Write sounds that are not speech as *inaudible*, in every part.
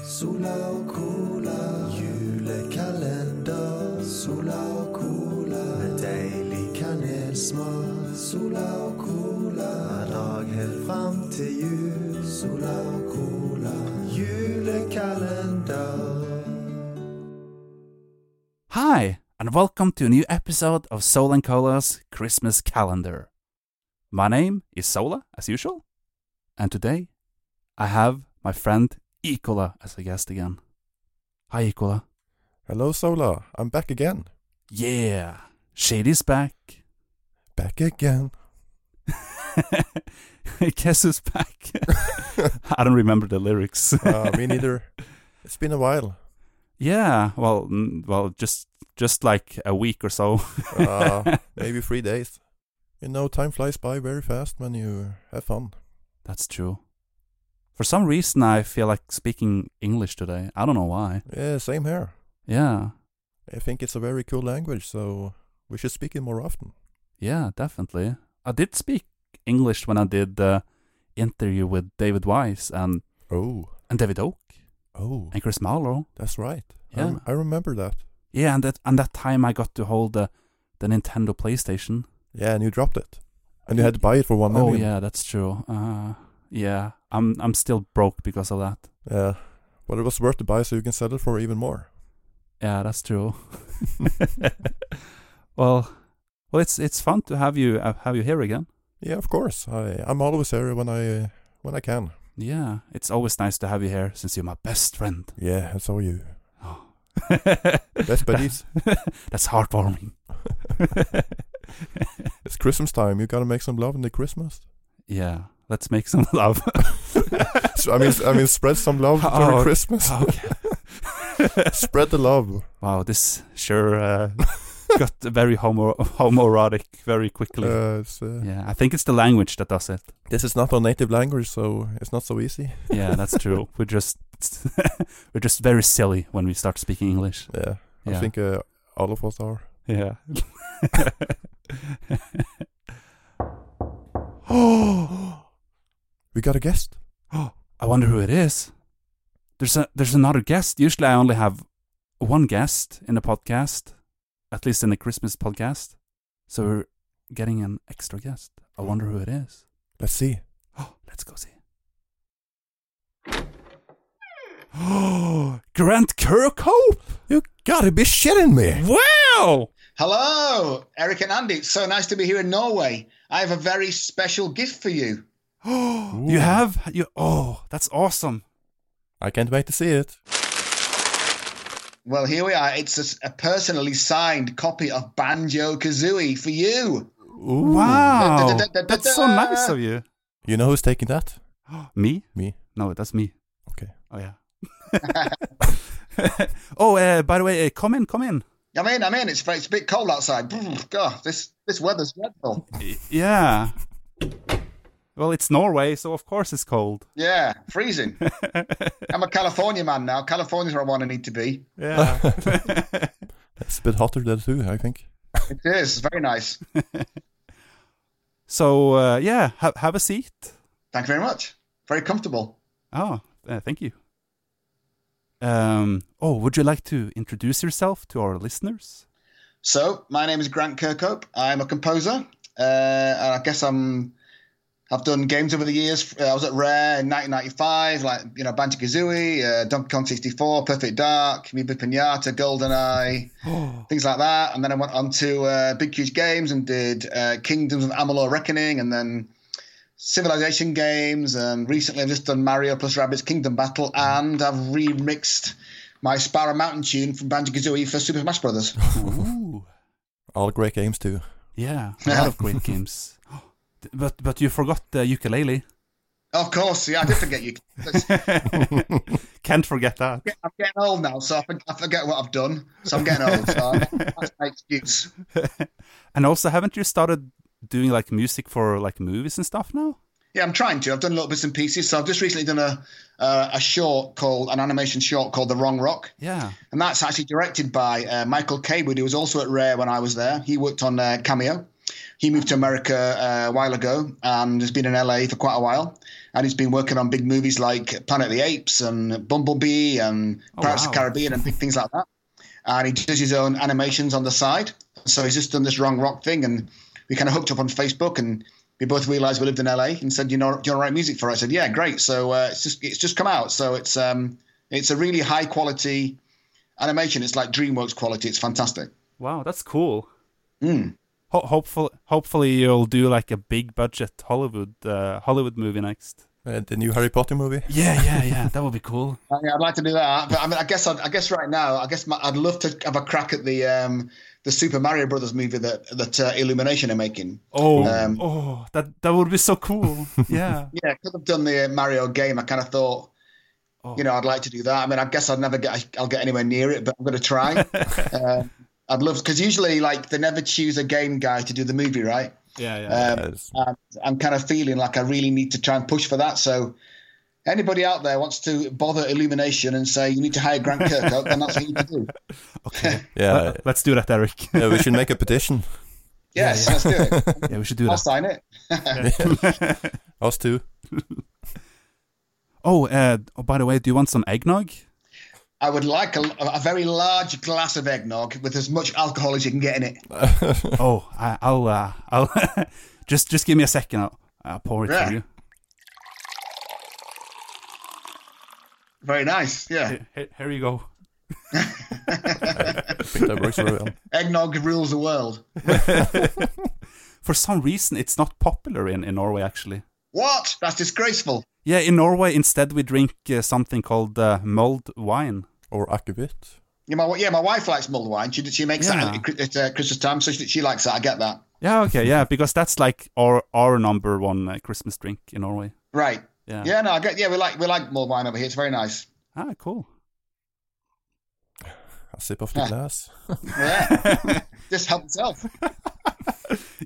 Sola og cola, julekalender. Sola og cola, med deilig kanelsmak. Sola og cola, hver dag helt fram til jul. Sola og cola, julekalender. Hi, and welcome to a new episode of Sola and Cola's Christmas calendar. My name is Sola, as usual, and today I have my friend Ecola as a guest again. Hi, Ecola. Hello, Sola. I'm back again. Yeah, Shady's back. Back again. *laughs* Guess who's back? *laughs* I don't remember the lyrics. Uh, me neither. *laughs* It's been a while. yeah, well, mm, well, just just like a week or so. Uh, maybe three days. You know, time flies by very fast when you have fun. That's true. For some reason, I feel like speaking English today. I don't know why. Yeah, same here. Yeah, I think it's a very cool language, so we should speak it more often. yeah, definitely. I did speak English when I did the interview with David Wise and Oh, and David Oak oh, and Chris Marlowe. that's right. I, Yeah. rem- I remember that. Yeah, and that and that time I got to hold the the Nintendo PlayStation. Yeah, and you dropped it, and you had to buy it for one Oh million. yeah, that's true. Uh, yeah, I'm I'm still broke because of that. yeah. But it was worth to buy, so you can sell it for even more. Yeah, that's true. *laughs* well, well, it's it's fun to have you uh, have you here again. Yeah, of course. I I'm always here when I uh, when I can. Yeah, it's always nice to have you here since you're my best friend. Yeah, and so are you. Oh. *laughs* Best buddies. *laughs* That's heartwarming. It's Christmas time. You gotta make some love in the Christmas. yeah, let's make some *laughs* love. *laughs* So, I mean, I mean, spread some love *laughs* during Oh, Christmas. okay. spread the love. Wow, this sure uh, got very homo homoerotic very quickly. Uh, uh, yeah, I think it's the language that does it. This is not our native language, so it's not so easy. Yeah, that's true. we're just we're just very silly when we start speaking English. Yeah, I think uh, all of us are. Yeah. *gasps* *gasps* *gasps* We got a guest. Oh, *gasps* I wonder who it is. There's a there's another guest. Usually I only have one guest in the podcast, at least in the Christmas podcast. So we're getting an extra guest. I wonder who it is. Let's see. Oh, *gasps* let's go see. Oh, *gasps* Grant Kirkhope! You gotta be shitting me. Wow! Hello, Eric and Andy. It's so nice to be here in Norway. I have a very special gift for you. Oh, *gasps* you have you. Oh, that's awesome. I can't wait to see it. Well, here we are. It's a, a personally signed copy of Banjo Kazooie for you. Ooh. Wow, Da-da-da-da-da-da. that's so nice of you. You know who's taking that? *gasps* Me? Me. No, that's me. Okay. Oh yeah. *laughs* oh, uh, by the way, uh, come in, come in. I'm in. I'm in. It's it's a bit cold outside. God, this this weather's dreadful. Yeah. Well, it's Norway, so of course it's cold. Yeah, freezing. *laughs* I'm a California man now. California's where I want to need to be. Yeah. *laughs* It's a bit hotter there too, I think. It is. It's very nice. *laughs* so uh, yeah, ha- have a seat. Thank you very much. Very comfortable. Oh, uh, thank you. Um. Oh, would you like to introduce yourself to our listeners? So, my name is Grant Kirkhope. I'm a composer. Uh, and I guess I'm. I've done games over the years. Uh, I was at Rare in 1995, like you know Banjo Kazooie, uh, Donkey Kong 64, Perfect Dark, Viva Pinata, GoldenEye, Oh, *gasps* things like that. And then I went on to uh, Big Huge Games and did uh, Kingdoms of Amalur Reckoning, and then Civilization games. And recently, I've just done Mario plus Rabbids Kingdom Battle, and I've remixed my Spiral Mountain tune from Banjo Kazooie for Super Smash Brothers. Ooh. All great games too. Yeah, a lot of great *laughs* games. But but you forgot the ukulele. Of course, yeah, I did forget you. *laughs* Can't forget that. I'm getting old now, so I forget, what I've done. So I'm getting old. So that's my excuse. *laughs* And also, haven't you started doing like music for like movies and stuff now? Yeah, I'm trying to. I've done little bits and pieces. So I've just recently done a uh, a short called an animation short called The Wrong Rock, Yeah. and that's actually directed by uh, Michael Cawood, who was also at Rare when I was there. He worked on uh, Kameo. He moved to America uh, a while ago and has been in LA for quite a while. and he's been working on big movies like Planet of the Apes and Bumblebee and Oh, Pirates of the Caribbean and big things like that. And he does his own animations on the side. So he's just done this wrong rock thing, and we kind of hooked up on Facebook, and we both realized we lived in LA, and said, "You know, do you want to write music for?" us? I said, "Yeah, great." So uh, it's just it's just come out. So it's um it's a really high quality animation. It's like DreamWorks quality. It's fantastic. Wow, that's cool. Mm. Ho- hopefully, hopefully you'll do like a big budget Hollywood uh, Hollywood movie next. Uh, the new Harry Potter movie. Yeah, yeah, yeah. That would be cool. *laughs* I mean, I'd like to do that, but I mean, I guess I'd, I guess right now, I guess my, I'd love to have a crack at the um, the Super Mario Brothers movie that that uh, Illumination are making. Oh, Um, oh, that that would be so cool. *laughs* Yeah. Yeah, because I've done the Mario game, I kind of thought, Oh. you know, I'd like to do that. I mean, I guess I'd never get I'll get anywhere near it, but I'm going to try. *laughs* um, I'd love because usually like they never choose a game guy to do the movie, right? yeah, yeah. Um, Yes. and I'm kind of feeling like I really need to try and push for that. So. Anybody out there wants to bother Illumination and say you need to hire Grant *laughs* Kirkhope, then that's what you need to do. *laughs* okay. Yeah, Let, let's do that, Eric. yeah, we should make a petition. *laughs* Yes, let's do it. yeah, we should do that. I'll sign it. Us too. Oh, uh, oh, by the way, do you want some eggnog? I would like a, a very large glass of eggnog with as much alcohol as you can get in it. *laughs* oh, I, I'll, uh, I'll *laughs* just just give me a second. I'll, I'll pour it Yeah. for you. Very nice. Yeah. Here, here- here you go. That works very well. Eggnog rules the world. *laughs* For some reason, it's not popular in, in Norway, actually. What? That's disgraceful. Yeah, in Norway, instead we drink uh, something called uh, mulled wine. Or akkevitt. Yeah, my yeah, my wife likes mulled wine. She she makes Yeah. that at, at uh, Christmas time, so she, she likes that. I get that. Yeah, okay, yeah, because that's like our our number one uh, Christmas drink in Norway. Right. Yeah. Yeah. No, I get. Yeah, we like we like mulled wine over here. It's very nice. Ah, cool. A sip off the glass. *laughs* Yeah. *laughs* Just help itself.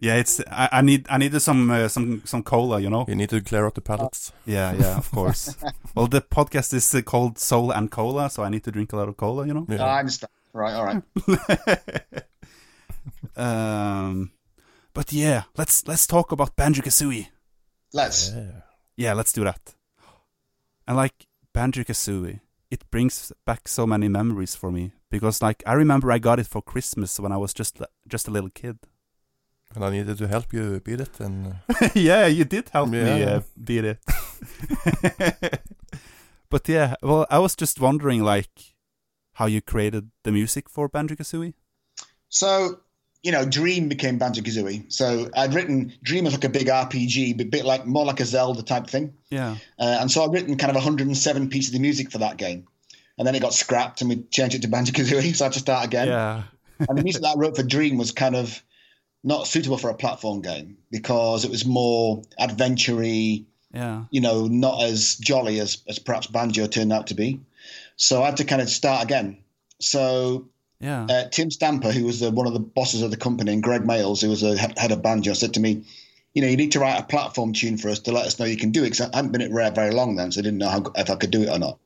Yeah, it's I, I need I needed some uh, some some cola, you know. You need to clear out the palates. Yeah, yeah, of course. *laughs* well, the podcast is uh, called Sola and Cola, so I need to drink a lot of cola, you know. Yeah. I understand. Right. All right. um, but yeah, let's let's talk about Banjo Kazooie. Let's. yeah. Yeah, let's do that. And like Banjo Kazooie, it brings back so many memories for me because like I remember I got it for Christmas when I was just just a little kid. And I needed to help you beat it. And uh, *laughs* yeah, you did help me Yeah. uh, beat it. *laughs* but yeah, well, I was just wondering like how you created the music for Banjo Kazooie. So, you know, Dream became Banjo Kazooie. So I'd written Dream was like a big RPG, but a bit like more like a Zelda type thing. Yeah. Uh, and so I'd written kind of 107 pieces of music for that game. And then it got scrapped and we changed it to Banjo Kazooie. *laughs* So I had to start again. Yeah. and the music that I wrote for Dream was kind of not suitable for a platform game because it was more adventure-y, Yeah. you know, not as jolly as, as perhaps Banjo turned out to be. So I had to kind of start again. So Yeah. uh, Tim Stamper, who was uh, one of the bosses of the company, and Gregg Mayles, who was the head of Banjo, said to me, "You know, you need to write a platform tune for us to let us know you can do it." Because I hadn't been at Rare very long then, so I didn't know how, if I could do it or not.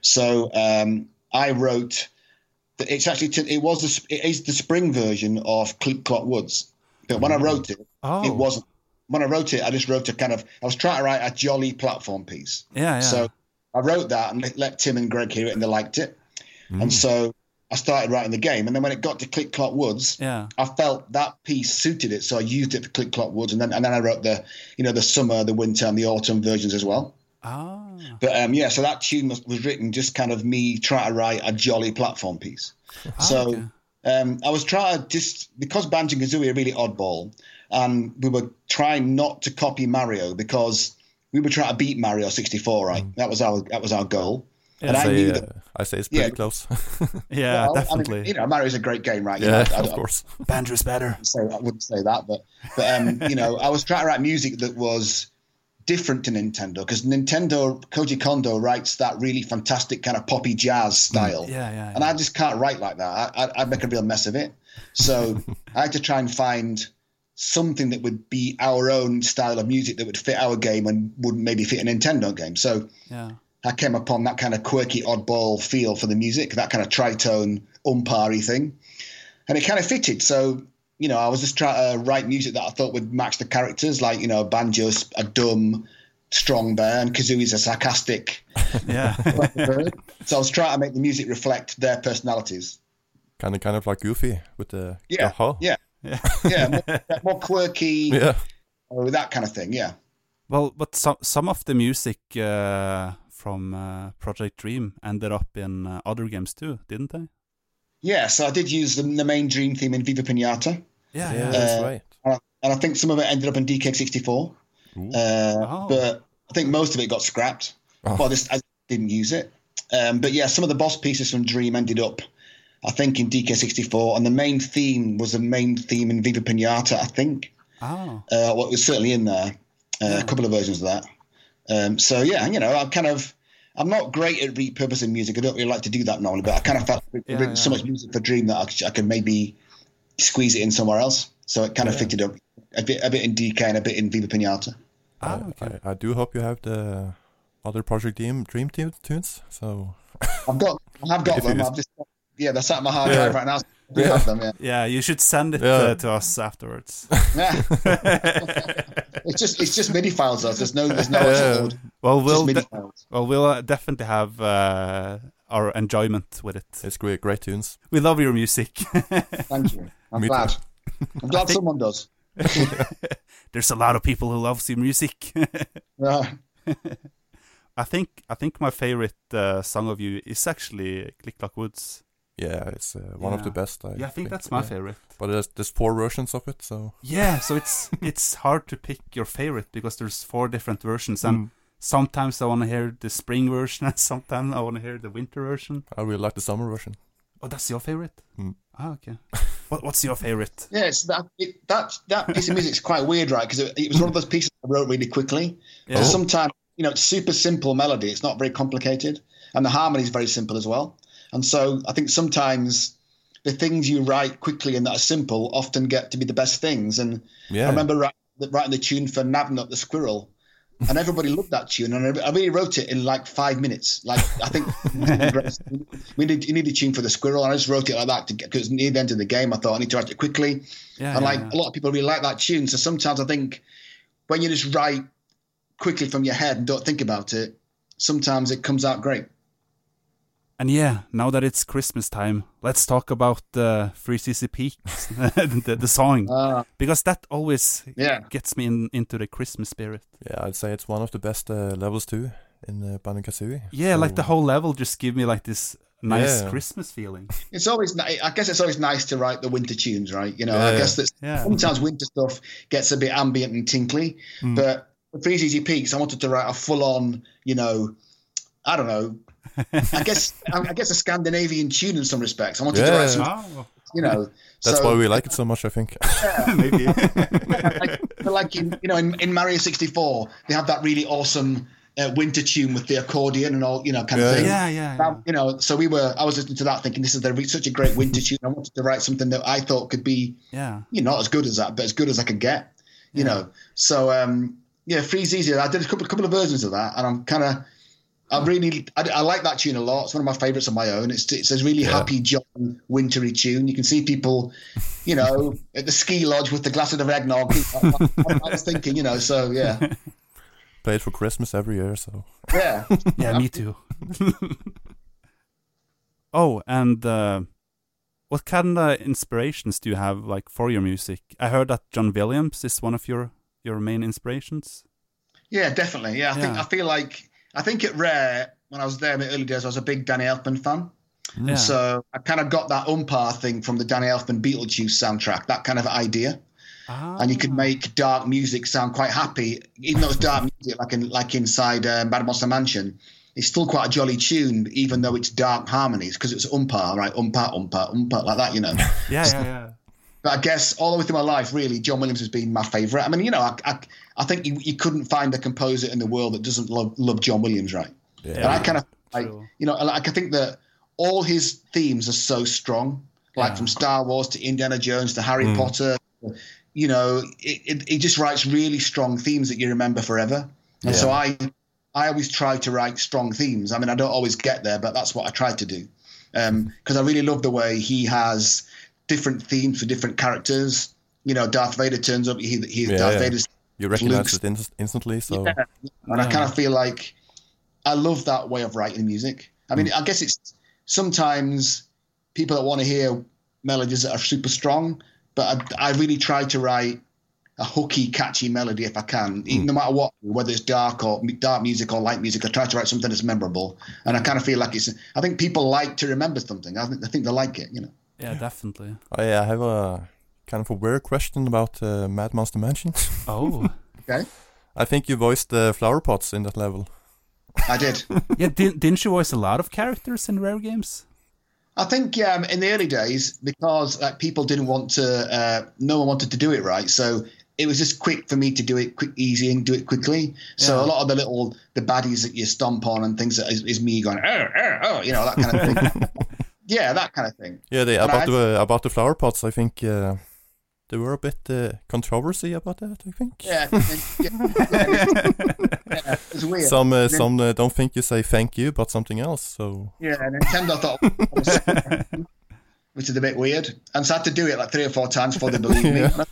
So um, I wrote. It's actually t- it was the, it is the spring version of Click Clock Woods, but when I wrote it, oh. it wasn't. When I wrote it, I just wrote a kind of. I was trying to write a jolly platform piece. Yeah. Yeah. So I wrote that and let- let Tim and Greg hear it, and they liked it. Mm. And so I started writing the game. And then when it got to Click Clock Woods, yeah. I felt that piece suited it, so I used it for Click Clock Woods. And then and then I wrote the you know the summer, the winter, and the autumn versions as well. Ah. But um, yeah, so that tune was, was written just kind of me trying to write a jolly platform piece. So Ah, okay. um, I was trying to just because Banjo and Kazooie are really oddball, and we were trying not to copy Mario because we were trying to beat Mario 64. Right, Mm. that was our that was our goal. and I I, knew say, that. uh, I say it's pretty Yeah. close. *laughs* Yeah, well, I mean, definitely. you know, Mario's a great game, right? You yeah, know, I- I- of course. Banjo's better. So I wouldn't say that, but but um, you know, I was trying to write music that was different to Nintendo because Nintendo Koji Kondo writes that really fantastic kind of poppy jazz mm. style, Yeah. Yeah. and I just can't write like that. I, I, I'd make a real mess of it. So *laughs* I had to try and find something that would be our own style of music that would fit our game and would maybe fit a Nintendo game. So yeah. I came upon that kind of quirky, oddball feel for the music, that kind of tritone, umpari thing, and it kind of fitted. So you know, I was just trying to write music that I thought would match the characters, like you know, banjo's a dumb, strong bear, and Kazooie's a sarcastic *laughs* Yeah. *laughs* So I was trying to make the music reflect their personalities. Kind of, kind of like Goofy with the Yeah, the huh? yeah. Yeah, more, *laughs* more quirky, yeah. or that kind of thing. Yeah. well, but some some of the music uh, from uh, Project Dream ended up in uh, other games too, didn't they? Yeah, so I did use the, the main Dream theme in Viva Pinata, Yeah, Yeah, that's Uh, right. and I think some of it ended up in DK64. Uh, Oh. But I think most of it got scrapped. Oh. Well, this, I didn't use it. Um, but yeah, some of the boss pieces from Dream ended up, I think, in DK64. And the main theme was the main theme in Viva Pinata, I think. Oh, Uh, well, it was certainly in there. Uh, A couple of versions of that. Um, so yeah, you know, I'm kind of. I'm not great at repurposing music. I don't really like to do that normally, but I kind of felt we'd Yeah, written so much music for Dream that I could, I could maybe squeeze it in somewhere else. So it kind of Yeah. fitted up a bit, a bit in DK and a bit in Viva Pinata. ah, okay. I, I do hope you have the other Project Dream Dream tu- tunes. So I've got, I have got *laughs* them. just- I've just, yeah, that's at my hard Yeah. drive right now. So I Yeah. have them, yeah. Yeah, you should send it Yeah. uh, to us afterwards. yeah. *laughs* *laughs* it's just, it's just MIDI files. Though. There's no, there's no Yeah. actual audio. well, we'll de- well we'll uh, definitely have uh, our enjoyment with it. it's great, great tunes. We love your music. *laughs* Thank you. I'm Me too. glad. I'm glad someone does. There's a lot of people who loves your music. Yeah. I think I think my favorite uh, song of you is actually Click Clock Woods. Yeah, it's uh, one of the best. I Yeah, I think that's my yeah. favorite. But there's there's four versions of it, so Yeah, so it's *laughs* it's hard to pick your favorite because there's four different versions, and Mm. sometimes I want to hear the spring version, *laughs* and sometimes I want to hear the winter version. I really like the summer version. Oh, that's your favorite? Mm. Ah, okay. *laughs* what What's your favorite? Yeah, it's that, it, that, that piece of music's quite weird, right? Because it, it was one of those pieces I wrote really quickly. Yeah. Oh. Sometimes, you know, it's super simple melody. It's not very complicated. And the harmony is very simple as well. And so I think sometimes the things you write quickly and that are simple often get to be the best things. And Yeah, I remember writing, writing the tune for Nabnut the Squirrel. And everybody loved that tune, and I really wrote it in like five minutes. Like I think *laughs* we need you need a tune for the squirrel, and I just wrote it like that to get because near the end of the game, I thought I need to write it quickly. Yeah, And yeah, like yeah. a lot of people really like that tune. So sometimes I think when you just write quickly from your head and don't think about it, sometimes it comes out great. And yeah, now that it's Christmas time, let's talk about the Freezeezy Peak, *laughs* the, the song, Uh, because that always yeah. gets me in, into the Christmas spirit. yeah, I'd say it's one of the best uh, levels too in uh, Banjo Kazooie. Yeah, like the whole level just give me like this nice Yeah. Christmas feeling. It's always ni- I guess it's always nice to write the winter tunes, right? You know, Yeah. I guess that Yeah. sometimes winter stuff gets a bit ambient and tinkly, Mm. but for Freezeezy Peaks, I wanted to write a full on, you know, I don't know. I guess I guess a Scandinavian tune in some respects. I wanted to write some, Oh, you know. That's so, why we like it so much, I think. Yeah. *laughs* maybe. *laughs* like, but like in you know in, in Mario 64, they have that really awesome uh, winter tune with the accordion and all, you know, kind Yeah, of thing. yeah, yeah. yeah. That- you know, so we were. I was listening to that, thinking this is the, such a great winter tune. I wanted to write something that I thought could be, yeah. you know, not as good as that, but as good as I could get. You Yeah. know, so um, yeah, Freezeezy. I did a couple, couple of versions of that, and I'm kind of, I really, I, I like that tune a lot. It's one of my favorites of my own. It's it's a really Yeah. happy, John, wintry tune. You can see people, you know, *laughs* at the ski lodge with the glass of eggnog. *laughs* I, I, I was thinking, you know, so yeah, *laughs* Play it for Christmas every year, so yeah. Yeah, me too. oh, and uh, what kind of inspirations do you have like for your music? I heard that John Williams is one of your your main inspirations. Yeah, definitely. Yeah, I think I feel like I think at Rare when I was there in the early days, I was a big Danny Elfman fan. Yeah. So I kind of got that umpire thing from the Danny Elfman Beetlejuice soundtrack, that kind of idea. Ah. And you could make dark music sound quite happy, even though it's dark music, like in like inside Mad Monster Mansion. It's still quite a jolly tune, even though it's dark harmonies, because it's umpire, right? Umpire, umpire, umpire, like that, you know. *laughs* Yeah, yeah, yeah. But I guess all the way through my life, really, John Williams has been my favourite. I mean, you know, I, I, I think you, you couldn't find a composer in the world that doesn't love, love John Williams, right? yeah. And I kind of, like, you know, like I think that all his themes are so strong, like Yeah. from Star Wars to Indiana Jones to Harry Mm. Potter. You know, it, it, he just writes really strong themes that you remember forever. And so I, I always try to write strong themes. I mean, I don't always get there, but that's what I try to do. Because I really love the way he has different themes for different characters. You know, Darth Vader turns up. He, he Yeah, Darth yeah. Vader's You recognize Luke's- it inst- instantly, so Yeah. and I kind of feel like I love that way of writing music. I mean, hmm. I guess it's sometimes people that want to hear melodies that are super strong, but I, I really try to write a hooky, catchy melody if I can, even no matter what, whether it's dark or dark music or light music. I try to write something that's memorable, and I kind of feel like it's. I think people like to remember something. I think I think they like it. You know. Yeah, definitely. I, I have a kind of a weird question about uh, Mad Monster Mansion. *laughs* Oh, Okay. I think you voiced the flower pots in that level. I did. *laughs* yeah. Didn't didn't you voice a lot of characters in Rare games? I think um, in the early days, because like people didn't want to, uh, no one wanted to do it right, so it was just quick for me to do it quick, easy, and do it quickly. So Yeah. a lot of the little the baddies that you stomp on and things that is, is me going, oh, oh, oh, you know, that kind of thing. *laughs* yeah, that kind of thing. Yeah, the, But about I- the about the flower pots, I think uh, there were a bit uh, controversy about that. I think Yeah, yeah, *laughs* yeah, it's weird. some uh, some uh, don't think you say thank you, but something else. So Yeah, Nintendo thought, *laughs* which is a bit weird, and so I had to do it like three or four times before they believed me.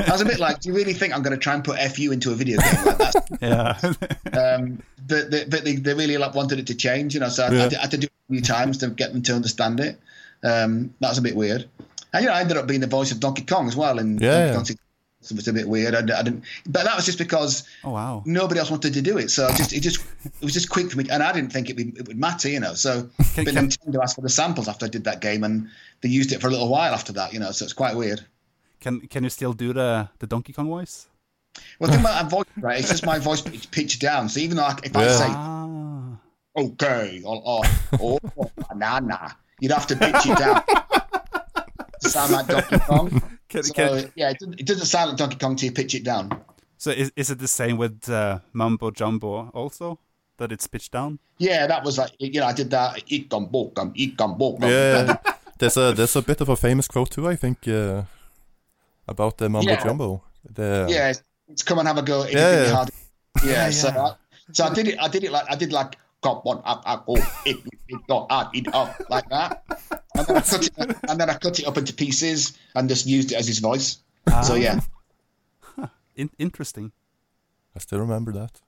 I was a bit like, do you really think I'm going to try and put FU into a video game like that? *laughs* Yeah. *laughs* um, but they, but they, they really like wanted it to change, you know. So I, Yeah. I, had to do it a few times to get them to understand it. Um, that was a bit weird. And you know, I ended up being the voice of Donkey Kong as well, and Yeah, yeah. Donkey Kong it was a bit weird. I, I didn't, but that was just because oh wow. nobody else wanted to do it. So it just it just it was just quick for me, and I didn't think it would, it would matter, you know. So Can- *laughs* but can- Nintendo asked for the samples after I did that game, and they used it for a little while after that, you know. So it's quite weird. Can can you still do the the Donkey Kong voice? Well, the thing about my voice, right? It's just my voice pitch- pitched down. So even though I, if I say Ah. okay or, or oh *laughs* banana, you'd have to pitch it down to sound like Donkey Kong. *laughs* Can, So can, yeah, it doesn't, it doesn't sound like Donkey Kong till you pitch it down. so is is it the same with uh, Mumbo Jumbo also? That it's pitched down? Yeah, that was like you know I did that. Eat Ikom bokom, ikom bokom. yeah, *laughs* there's a there's a bit of a famous quote too. I think uh, about the mumbo Yeah. jumbo. The, yeah, it's, it's come and have a go. Yeah, yeah, yeah. *laughs* Yeah, Yeah, so. I, so I did it. I did it like I did like got one up, up, oh, it, it got up, it up like that, and then I cut it, *laughs* and then I cut it up into pieces and just used it as his voice. So Ah. yeah, *laughs* In- interesting. I still remember that.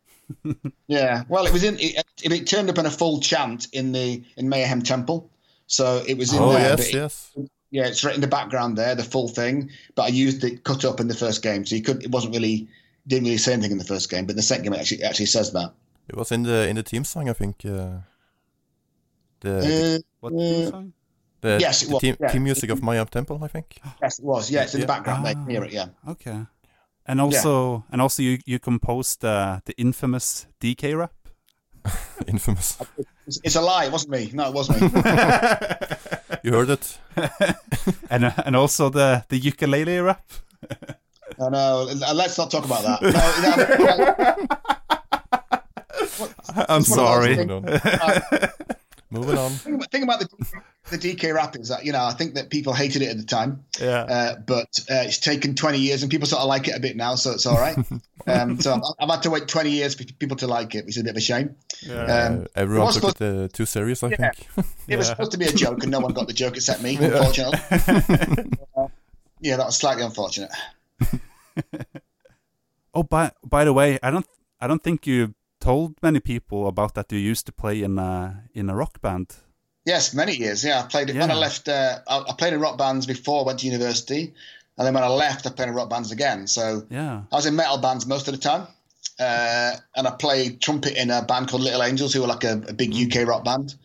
yeah. Well, it was in. It, it, it turned up in a full chant in the in Mayahem Temple. So it was in Oh there. yes, it- yes. Yeah, it's right in the background there, the full thing. But I used it cut up in the first game, so you could. It wasn't really didn't really say anything in the first game, but the second game it actually actually says that. It was in the in the team song. I think. Uh, the Uh, What Uh, theme song? the, yes, it the was, team, yeah. team music of Maya Temple. I think. yes, it was. Yeah, it's in Yeah. the background. They Ah. can hear it. Yeah. Okay. And also, and also, you you composed uh, the infamous DK rap. Infamous. It's, it's a lie. It wasn't me. No, it wasn't me. You heard it. and uh, and also the the ukulele rap. no, no. Let's not talk about that. No, no, I'm It's one of those sorry. Moving on. Moving on. thing about- thing about the the DK rap is that you know I think that people hated it at the time, Yeah. uh, but uh, it's taken 20 years and people sort of like it a bit now, so it's all right. *laughs* um, so I've, I've had to wait 20 years for people to like it, which is a bit of a shame. yeah. Um, everyone was took it uh, too serious. I Yeah. think. It was *laughs* supposed to be a joke, and no one got the joke except me, *laughs* unfortunately. yeah, that was slightly unfortunate. Oh, by by the way, I don't I don't think you told many people about that you used to play in a in a rock band. Yes, many years. Yeah, I played it when I left. Uh, I, I played in rock bands before I went to university, and then when I left, I played in rock bands again. So Yeah. I was in metal bands most of the time, uh, and I played trumpet in a band called Little Angels, who were like a, a big UK rock band,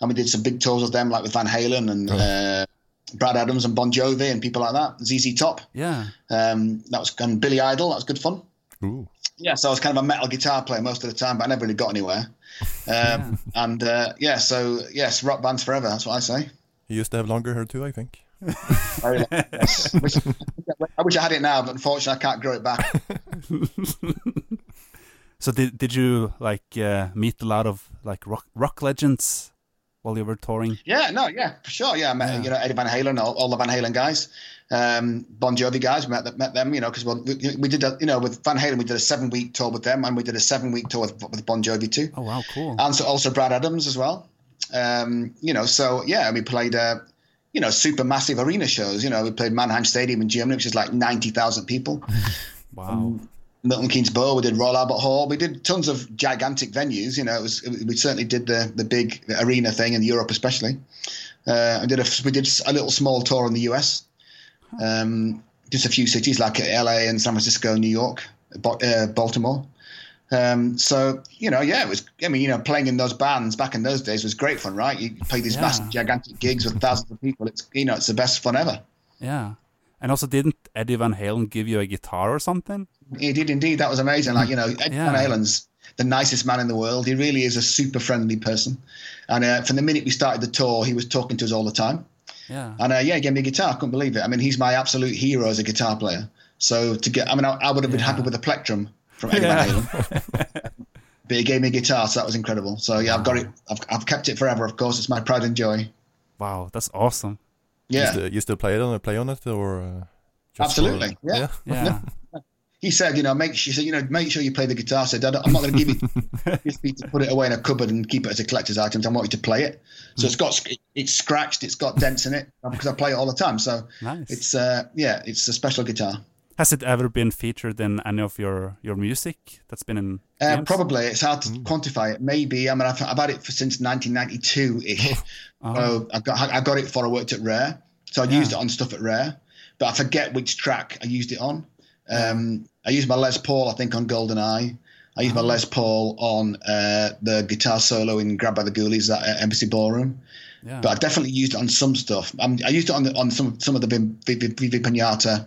and we did some big tours with them, like with Van Halen and uh, Bryan Adams and Bon Jovi and people like that. ZZ Top, Yeah. um, that was and Billy Idol, that was good fun. Ooh. Yeah, so I was kind of a metal guitar player most of the time, but I never really got anywhere. Um, And uh, yeah, so yes, rock bands forever. That's what I say. He used to have longer hair too. I think. Very long. Yes. Wish- I wish I had it now, but unfortunately, I can't grow it back. *laughs* So did did you like uh, meet a lot of like rock rock legends while you were touring? Yeah, no, yeah, for sure. Yeah, I met Yeah. you know Eddie Van Halen, all, all the Van Halen guys, um, Bon Jovi guys. Met them, met them, you know, because well, we, we did a, you know with Van Halen, we did a seven week tour with them, and we did a seven week tour with, with Bon Jovi too, Oh wow, cool. and so also Bryan Adams as well. Um, you know, so yeah, we played. Uh, you know, super massive arena shows. You know, we played Mannheim Stadium in Germany, which is like ninety thousand people. *laughs* Wow. Milton Keynes Bowl. We did Royal Albert Hall. We did tons of gigantic venues. You know, it was we certainly did the the big arena thing in Europe, especially. Uh, I did a we did a little small tour in the US. Um, just a few cities like LA and San Francisco, New York, uh, Baltimore. Um, so you know, yeah, it was. I mean, you know, playing in those bands back in those days was great fun, right? You play these Yeah. massive, gigantic gigs with thousands of people. It's you know, it's the best fun ever. Yeah. And also, didn't Eddie Van Halen give you a guitar or something? He did indeed. That was amazing. Like you know, Eddie Yeah. Van Halen's the nicest man in the world. He really is a super friendly person. And uh, from the minute we started the tour, he was talking to us all the time. Yeah. And uh, yeah, he gave me a guitar. I couldn't believe it. I mean, he's my absolute hero as a guitar player. So to get, I mean, I, I would have been Yeah. happy with a plectrum from Eddie Yeah. Van Halen. *laughs* but he gave me a guitar, so that was incredible. So yeah, I've got it. I've, I've kept it forever. Of course, it's my pride and joy. Wow, that's awesome. You Yeah, still, you still play it on play on it or? Uh, just for- Absolutely, yeah. Yeah. *laughs* he said, you know, make she said, you know, make sure you play the guitar. I said, I'm not going to give it *laughs* just be to put it away in a cupboard and keep it as a collector's item. I want you to play it. So it's got it's scratched, it's got dents in it because I play it all the time. So nice. it's uh, yeah, it's a special guitar. Has it ever been featured in any of your your music that's been in? Uh, probably it's hard to quantify it. Maybe I mean I've, I've had it for since 1992 ish. *laughs* Oh, So I got I got it for I worked at Rare, so I Yeah. used it on stuff at Rare, but I forget which track I used it on. Um, I used my Les Paul, I think, on Golden Eye. I used my Les Paul on uh, the guitar solo in Grabbed by the Ghoulies at uh, Embassy Ballroom, yeah. but I definitely used it on some stuff. Um, I used it on the, on some some of the Vivi, Vivi Pinata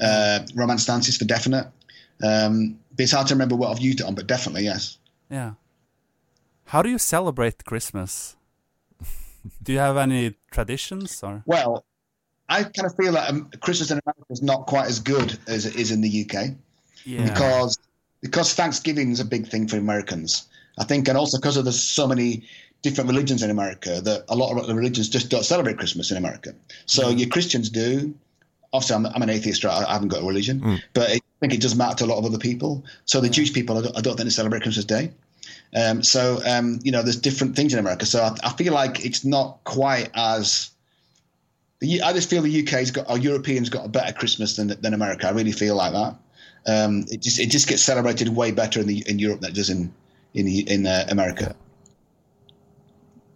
uh, romance dances for definite. Um, but it's hard to remember what I've used it on, but definitely yes. yeah. How do you celebrate Christmas? *laughs* do you have any traditions or? Well, I kind of feel that um, Christmas in America is not quite as good as it is in the UK Yeah. because because Thanksgiving is a big thing for Americans. I think, and also because of there's so many different religions in America that a lot of the religions just don't celebrate Christmas in America. So your Christians do. Obviously, I'm, I'm an atheist. Right? I haven't got a religion, but I think it does matter to a lot of other people. So the Jewish people, I don't, I don't think they celebrate Christmas Day. Um, so um, you know, there's different things in America. So I, I feel like it's not quite as. the I just feel the UK's got or Europeans got a better Christmas than than America. I really feel like that. Um, it just it just gets celebrated way better in the in Europe than it does in in in uh, America.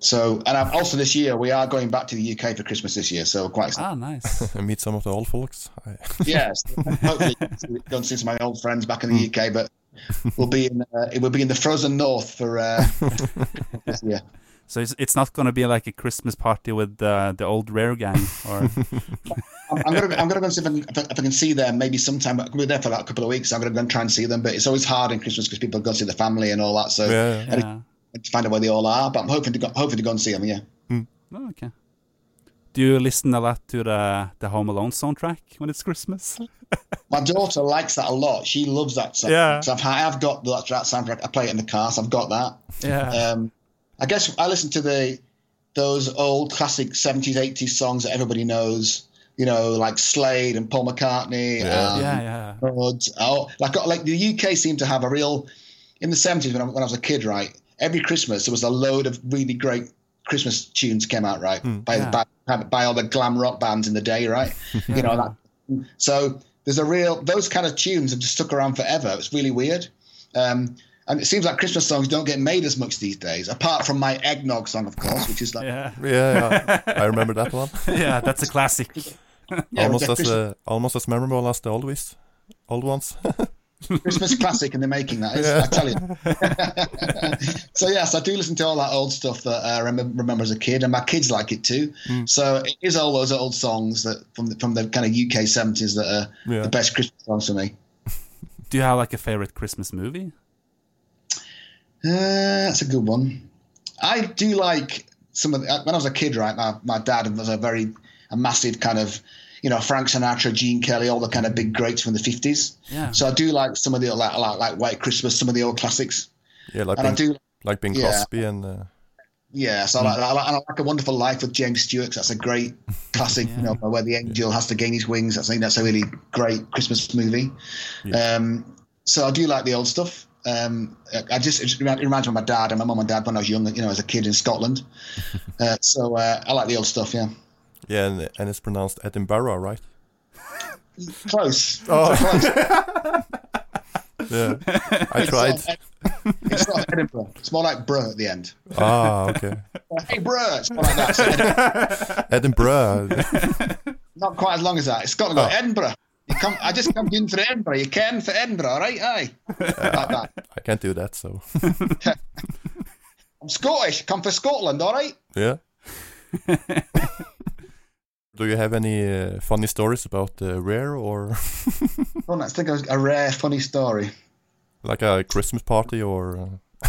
So and I've, also this year we are going back to the UK for Christmas this year. So quite excited. Ah, nice. *laughs* and meet some of the old folks. *laughs* Yes. Hopefully, go and see some of my old friends back in the UK, but we'll be in uh, we'll be in the frozen north for uh, *laughs* this year. So it's it's not gonna be like a Christmas party with uh, the old rare gang or I'm, I'm gonna I'm gonna go and see if I, can, if, I, if I can see them maybe sometime. I'm gonna be there for like a couple of weeks. I'm gonna go and try and see them, but it's always hard in Christmas because people go see the family and all that. So Yeah, yeah. Need to find out where they all are. But I'm hoping to go, hoping to go and see them. Yeah. Oh, okay. Do you listen a lot to the the Home Alone soundtrack when it's Christmas? *laughs* My daughter likes that a lot. She loves that soundtrack. Yeah. So I've, I have got that, that soundtrack. I play it in the car, so I've got that. Yeah. Um, I guess I listen to the those old classic 70s, 80s songs that everybody knows. You know, like Slade and Paul McCartney. Yeah. um, yeah, yeah. Buds. Oh, like like the UK seemed to have a real in the 70s when I, when I was a kid, right? Every Christmas there was a load of really great Christmas tunes came out, right? by, Yeah. by by all the glam rock bands in the day, right? *laughs* You know that. So there's a real those kind of tunes have just stuck around forever. It's really weird. Um, and it seems like Christmas songs don't get made as much these days, apart from my eggnog song, of course, which is like Yeah, *laughs* yeah, yeah. I remember that one. *laughs* yeah, that's a classic. Yeah, almost the as uh, almost as memorable as the old ones. Old ones. Christmas classic in the making. That is, I tell you. *laughs* so yes, I do listen to all that old stuff that uh, I remember, remember as a kid, and my kids like it too. Hmm. So it is all those old songs that from the, from the kind of UK seventies that are Yeah. the best Christmas songs for me. *laughs* Do you have like a favorite Christmas movie? Uh, that's a good one. I do like some of the, uh, when I was a kid, right? My, my dad was a very a massive kind of you know Frank Sinatra, Gene Kelly, all the kind of big greats from the fifties. Yeah. So I do like some of the like like, like White Christmas, some of the old classics, Yeah, like and I do like Bing yeah. Crosby and uh, Yeah, so I, like, I, like, I like A Wonderful Life with James Stewart. that's a great *laughs* classic, you know, where the angel has to gain his wings. That's, I think that's a really great Christmas movie. Um, so I do like the old stuff. Um, I just it remi- it reminds me of my dad and my mum and dad when I was young, you know, as a kid in Scotland. *laughs* uh, so uh, I like the old stuff. Yeah, yeah, and, and it's pronounced Edinburgh, right? *laughs* close. Oh. Close. *laughs* Yeah, I It's tried. not It's not Edinburgh. It's more like bruh at the end. Ah, okay. *laughs* Hey, bruh. It's more like that. So Ed- Edinburgh. not quite as long as that. It's got to go Oh. Edinburgh. You come, I just come in for Edinburgh. You can for Edinburgh, right? Aye. Like that. I can't do that, so I'm Scottish. Come for Scotland, all right? yeah. Do you have any uh, funny stories about uh, Rare or *laughs* Oh, let's think of a rare, funny story. like a Christmas party or? Uh... *laughs*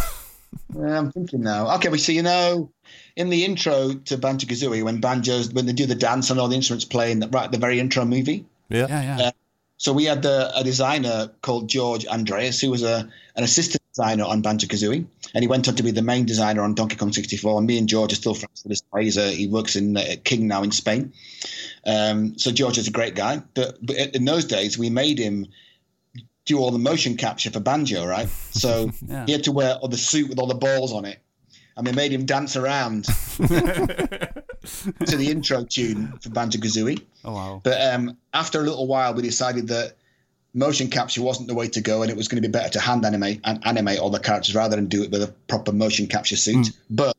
Yeah, I'm thinking now. Okay, we so you know, in the intro to Banjo Kazooie, when banjos, when they do the dance and all the instruments playing, right at the very intro movie. Yeah. Yeah, yeah. Yeah. So we had the, a designer called George Andreas, who was a an assistant designer on Banjo Kazooie, and he went on to be the main designer on Donkey Kong 64. And me and George are still friends to this day. He's a, he works in uh, King now in Spain. Um, so George is a great guy, but, but in those days we made him do all the motion capture for banjo, right? So *laughs* Yeah. he had to wear all the suit with all the balls on it, and we made him dance around *laughs* *laughs* to the intro tune for Banjo Kazooie. Oh wow. But um, after a little while, we decided that motion capture wasn't the way to go, and it was going to be better to hand animate and animate all the characters rather than do it with a proper motion capture suit. But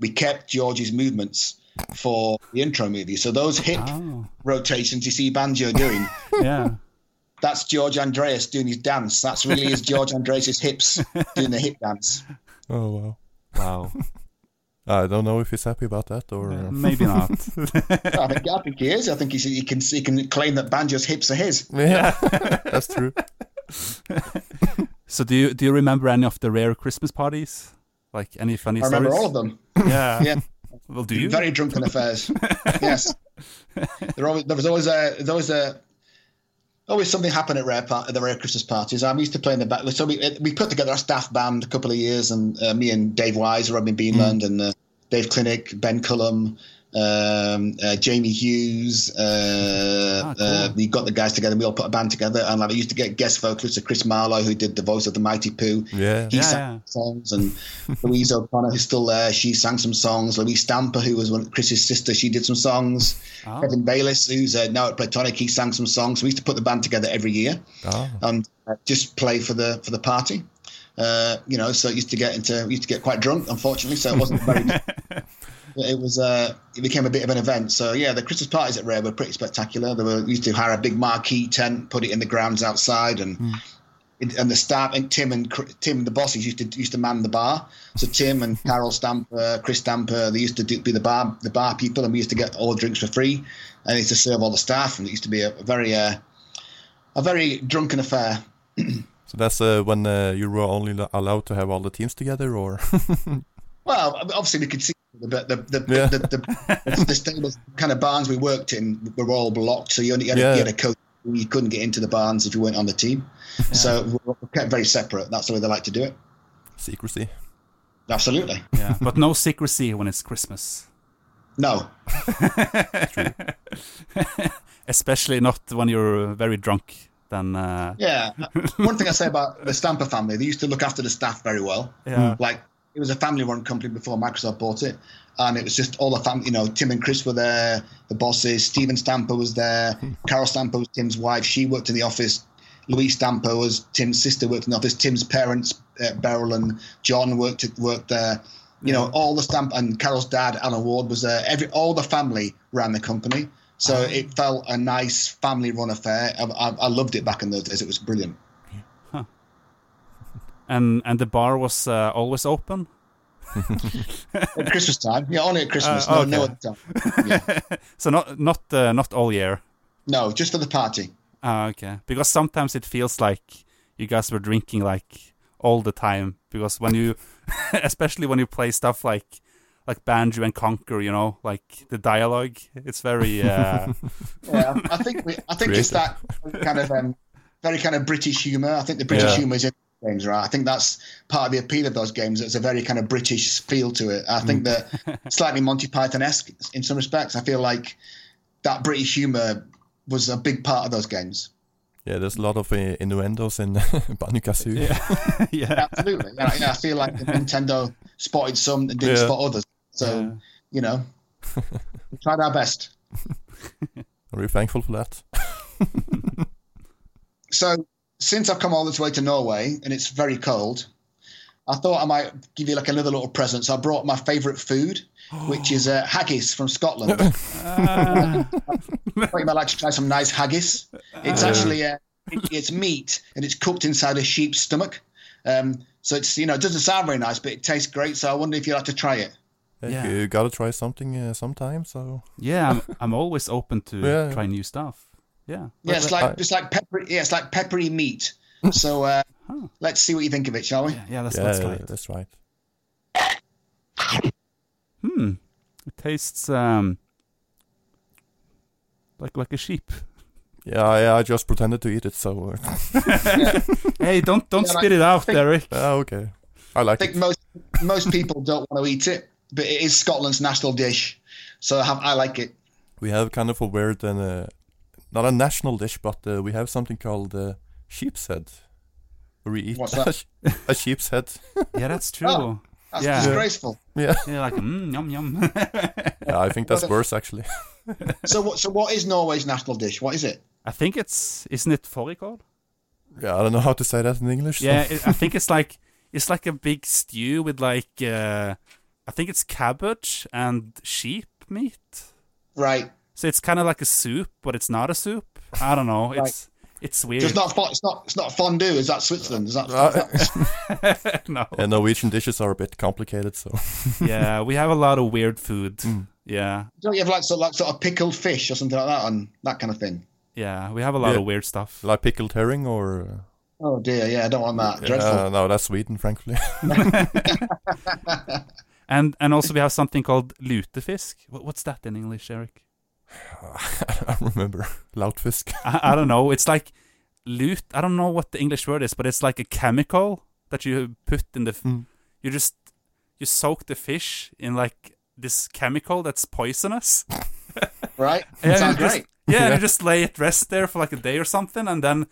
we kept George's movements for the intro movie. So those hip Oh, rotations you see Banjo doing, *laughs* yeah. that's George Andreas doing his dance. That's really is George Andreas' hips *laughs* doing the hip dance. Oh wow. Wow. I don't know if he's happy about that or. uh, *laughs* Maybe not. *laughs* I think, I think he is. I think he's, he can he can claim that Banjo's hips are his. Yeah, *laughs* that's true. so do you do you remember any of the rare Christmas parties? Like any funny I remember stories? all of them. Yeah. Yeah. Well, do you? Very drunken affairs. yes. There, always, there was always a there was a always something happened at rare part, at the rare Christmas parties. I'm used to playing the back. So we we put together a staff band a couple of years, and uh, me and Dave Wise, Robin Beanland, and uh, Dave Clynick, Ben Cullum, um, uh, Jamie Hughes. Uh, Ah, cool. uh, we got the guys together. We all put a band together, and like, I used to get guest vocalists, of Chris Marlowe, who did the voice of the Mighty Poo. Yeah. He Yeah, sang yeah. songs, and Louise O'Connor, who's still there, she sang some songs. Louise Stamper, who was one, Chris's sister, she did some songs. Oh. Kevin Bayliss, who's uh, now at Playtonic, he sang some songs. We used to put the band together every year Ah, and uh, just play for the for the party. Uh, you know, so it used to get into used to get quite drunk, unfortunately. So it wasn't very. *laughs* it was uh, it became a bit of an event. So yeah, the Christmas parties at Rare were pretty spectacular. They were we used to hire a big marquee tent, put it in the grounds outside, and it- and the staff and Tim and Tim the bosses used to used to man the bar. So Tim and Carol Stamper, Chris Stamper, they used to do, be the bar the bar people, and we used to get all the drinks for free, and they used to serve all the staff, and it used to be a, very uh, a very drunken affair. *clears throat* so that's uh, when uh, you were only allowed to have all the teams together, or? *laughs* Well, obviously we could see the the the Yeah. the, the, *laughs* the, the stables kind of barns we worked in were all blocked, so you only had, Yeah. you had a coach. You couldn't get into the barns if you weren't on the team. So we were kept very separate. That's the way they like to do it. Secrecy. Absolutely. yeah. But no secrecy when it's Christmas. No. *laughs* Especially not when you're very drunk. Then uh, Yeah. One thing I say about the Stamper family, they used to look after the staff very well. Yeah. Like it was a family-run company before Microsoft bought it, and it was just all the family. You know, Tim and Chris were there, the bosses. Stephen Stamper was there. Carol Stamper was Tim's wife. She worked in the office. Louise Stamper was Tim's sister. Worked in the office. Tim's parents, uh, Beryl and John, worked worked there. You know, all the Stamp and Carol's dad, Alan Ward, was there. Every all the family ran the company. So it felt a nice family-run affair. I, I, I loved it back in those days. It was brilliant. And and the bar was uh, always open. *laughs* At Christmas time, yeah, only at Christmas. Uh, no, no other time. *laughs* Yeah. So not not uh, not all year. No, just for the party. Ah, okay. Because sometimes it feels like you guys were drinking like all the time. Because when you, *laughs* especially when you play stuff like like Banjo and Conker, you know, like the dialogue, it's very. Uh, Yeah, I think we, I think it's that kind of um, very kind of British humour. I think the British Yeah. humour is in games, right? I think that's part of the appeal of those games. It's a very kind of British feel to it. I think that *laughs* slightly Monty Python esque in some respects. I feel like that British humour was a big part of those games. Yeah, there's a lot of uh, innuendos in *laughs* Banjo Kazooie. yeah, *laughs* yeah. Absolutely. yeah, yeah, I feel like Nintendo spotted some and didn't Yeah. spot others. So Yeah. you know, we tried our best. Are you thankful for that? so since I've come all this way to Norway and it's very cold, I thought I might give you like another little present. So I brought my favourite food, *gasps* which is uh, haggis from Scotland. Ah, *laughs* I thought you might like to try some nice haggis. It's actually uh, it's meat and it's cooked inside a sheep's stomach. Um, so it's you know it doesn't sound very nice, but it tastes great. So I wonder if you'd like to try it. Yeah. You gotta try something uh, sometime. So yeah, I'm, *laughs* I'm always open to Yeah. try new stuff. Yeah. Yeah, it's But- like it's like peppery. Yeah, it's like peppery meat. *laughs* So uh, Huh. let's see what you think of it, shall we? Yeah, yeah let's, yeah, let's that's right. Hmm. It tastes um like like a sheep. Yeah, yeah. I just pretended to eat it. So uh, *laughs* Hey, don't don't Yeah, spit it out, think- Derek. ah, okay. I like I think it. most most people don't want to eat it, but it is Scotland's national dish. So I, have, I like it. We have kind of a weird and uh, not a national dish, but uh, we have something called uh, sheep's head. Where we eat What's *laughs* a, that? sh- a sheep's head. *laughs* Yeah, that's true. Oh. That's Yeah. disgraceful. yeah, Yeah, like mm, yum yum. *laughs* yeah. I think that's worse actually. So what? So what is Norway's national dish? What is it? I think it's isn't it fårikål? Yeah, I don't know how to say that in English. so- Yeah, it, I think it's like it's like a big stew with like uh, I think it's cabbage and sheep meat. Right. So it's kind of like a soup, but it's not a soup. I don't know. It's it's weird. So it's not. It's not. It's not fondue. Is that Switzerland? Is that? Uh, *laughs* *laughs* no. And Norwegian dishes are a bit complicated, so *laughs* Yeah, we have a lot of weird food. Mm. Yeah, don't you have like sort, like sort of pickled fish or something like that, and that kind of thing? yeah, we have a lot Yeah. of weird stuff. like pickled herring or. Uh, Oh dear, yeah, I don't want that. yeah, Dreadful. no, that's Sweden, frankly. And and also we have something called lutefisk. What's that in English, Eric? *laughs* I don't remember Lautfisk. I, I don't know. It's like lute. I don't know what the English word is, but it's like a chemical that you put in the. f Mm. You just you soak the fish in like this chemical that's poisonous. *laughs* Right? *laughs* Yeah, Sounds you just- great. Yeah, Yeah. you just lay it rest there for like a day or something, and then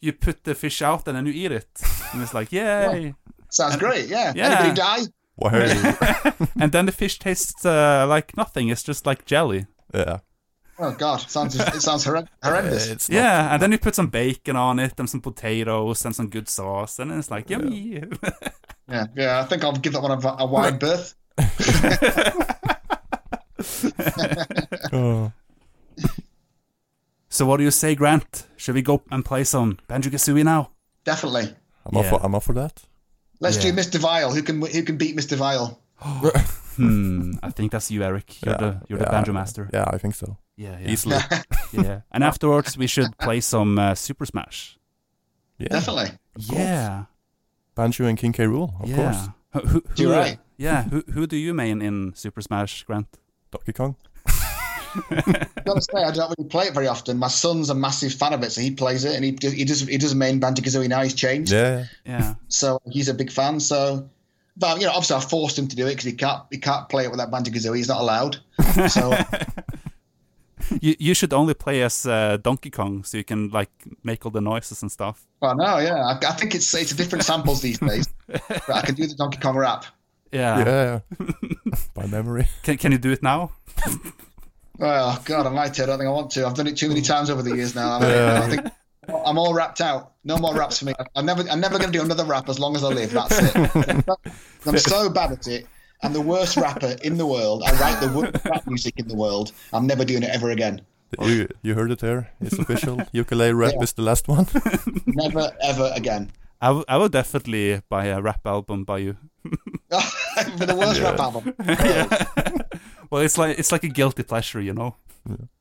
you put the fish out and then you eat it, and it's like yay! Sounds great. Yeah. Yeah. Anybody die? Why? and then the fish tastes uh, like nothing. It's just like jelly. yeah. Oh God, sounds it sounds horrend- *laughs* horrendous. It's not- Yeah, and then you put some bacon on it and some potatoes and some good sauce, and it's like yummy. *laughs* Yeah, yeah. I think I'll give that one a, a wide berth. *laughs* Oh. so what do you say, Grant? Should we go and play some Banjo Kazooie now? Definitely. I'm up for I'm up for that. Let's Yeah. do Mr. Vile. Who can who can beat Mr. Vile? *gasps* Hmm, I think that's you, Eric. You're Yeah, the you're the banjo master. Yeah, I think so. Yeah, yeah, Easily. *laughs* yeah. And afterwards, we should play some uh, Super Smash. Yeah. Definitely. Yeah, Banjo and King K. Rool, of yeah. course. Who, who, who, You're right. Yeah, who who do you main in Super Smash, Grant? Donkey Kong. I've got to say, I don't really play it very often. My son's a massive fan of it, so he plays it, and he do- he does he does main Banjo Kazooie now. He's changed, Yeah. Yeah, so he's a big fan. So, but you know, obviously, I forced him to do it because he can't he can't play it without Banjo Kazooie. He's not allowed. So, *laughs* you you should only play as uh, Donkey Kong so you can like make all the noises and stuff. well, no, yeah, I, I think it's it's different samples these days. *laughs* But I can do the Donkey Kong rap. Yeah. Yeah. *laughs* By memory. Can can you do it now? *laughs* Oh God, I might. I don't think I want to. I've done it too many times over the years now. I, Yeah. I think I'm all wrapped out. No more raps for me. I'm never. I'm never going to do another rap as long as I live. That's it. I'm so bad at it. I'm the worst rapper in the world. I write the worst rap music in the world. I'm never doing it ever again. You you heard it there. It's official. *laughs* Ukulele rap Yeah. is the last one. *laughs* Never ever again. I, w- I will definitely buy a rap album by you. *laughs* For the worst rap album. Well, it's like it's like a guilty pleasure, you know.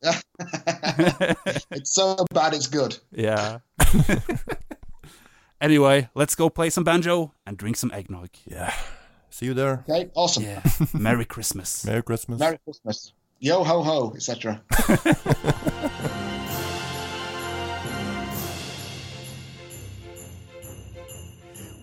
Yeah. It's so bad it's good. Yeah. anyway, let's go play some banjo and drink some eggnog. yeah. See you there. Okay, awesome. Yeah. *laughs* Merry Christmas. Merry Christmas. Merry Christmas. Yo ho ho, etc. *laughs*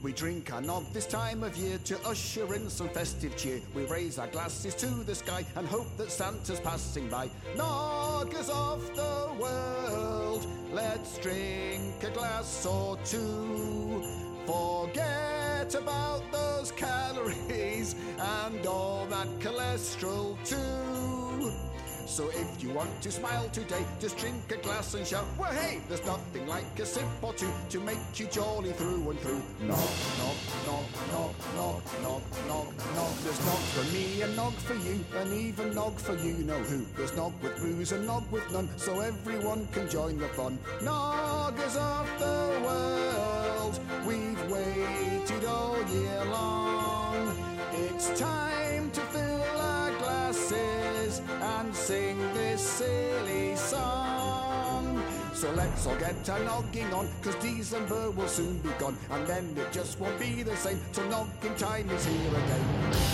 We drink our nog this time of year to usher in some festive cheer. We raise our glasses to the sky and hope that Santa's passing by. Noggers of the world, let's drink a glass or two. Forget about those calories and all that cholesterol too. So if you want to smile today, just drink a glass and shout, well, hey, there's nothing like a sip or two to make you jolly through and through. Knock, knock, knock, knock, knock, knock, knock, knock. There's knock for me and knock for you, and even knock for you know who. There's knock with booze and knock with none, so everyone can join the fun. Noggers of the world, we've waited all year long. It's time and sing this silly song. So let's all get a nogging on, cause December will soon be gone, and then it just won't be the same till nogging time is here again.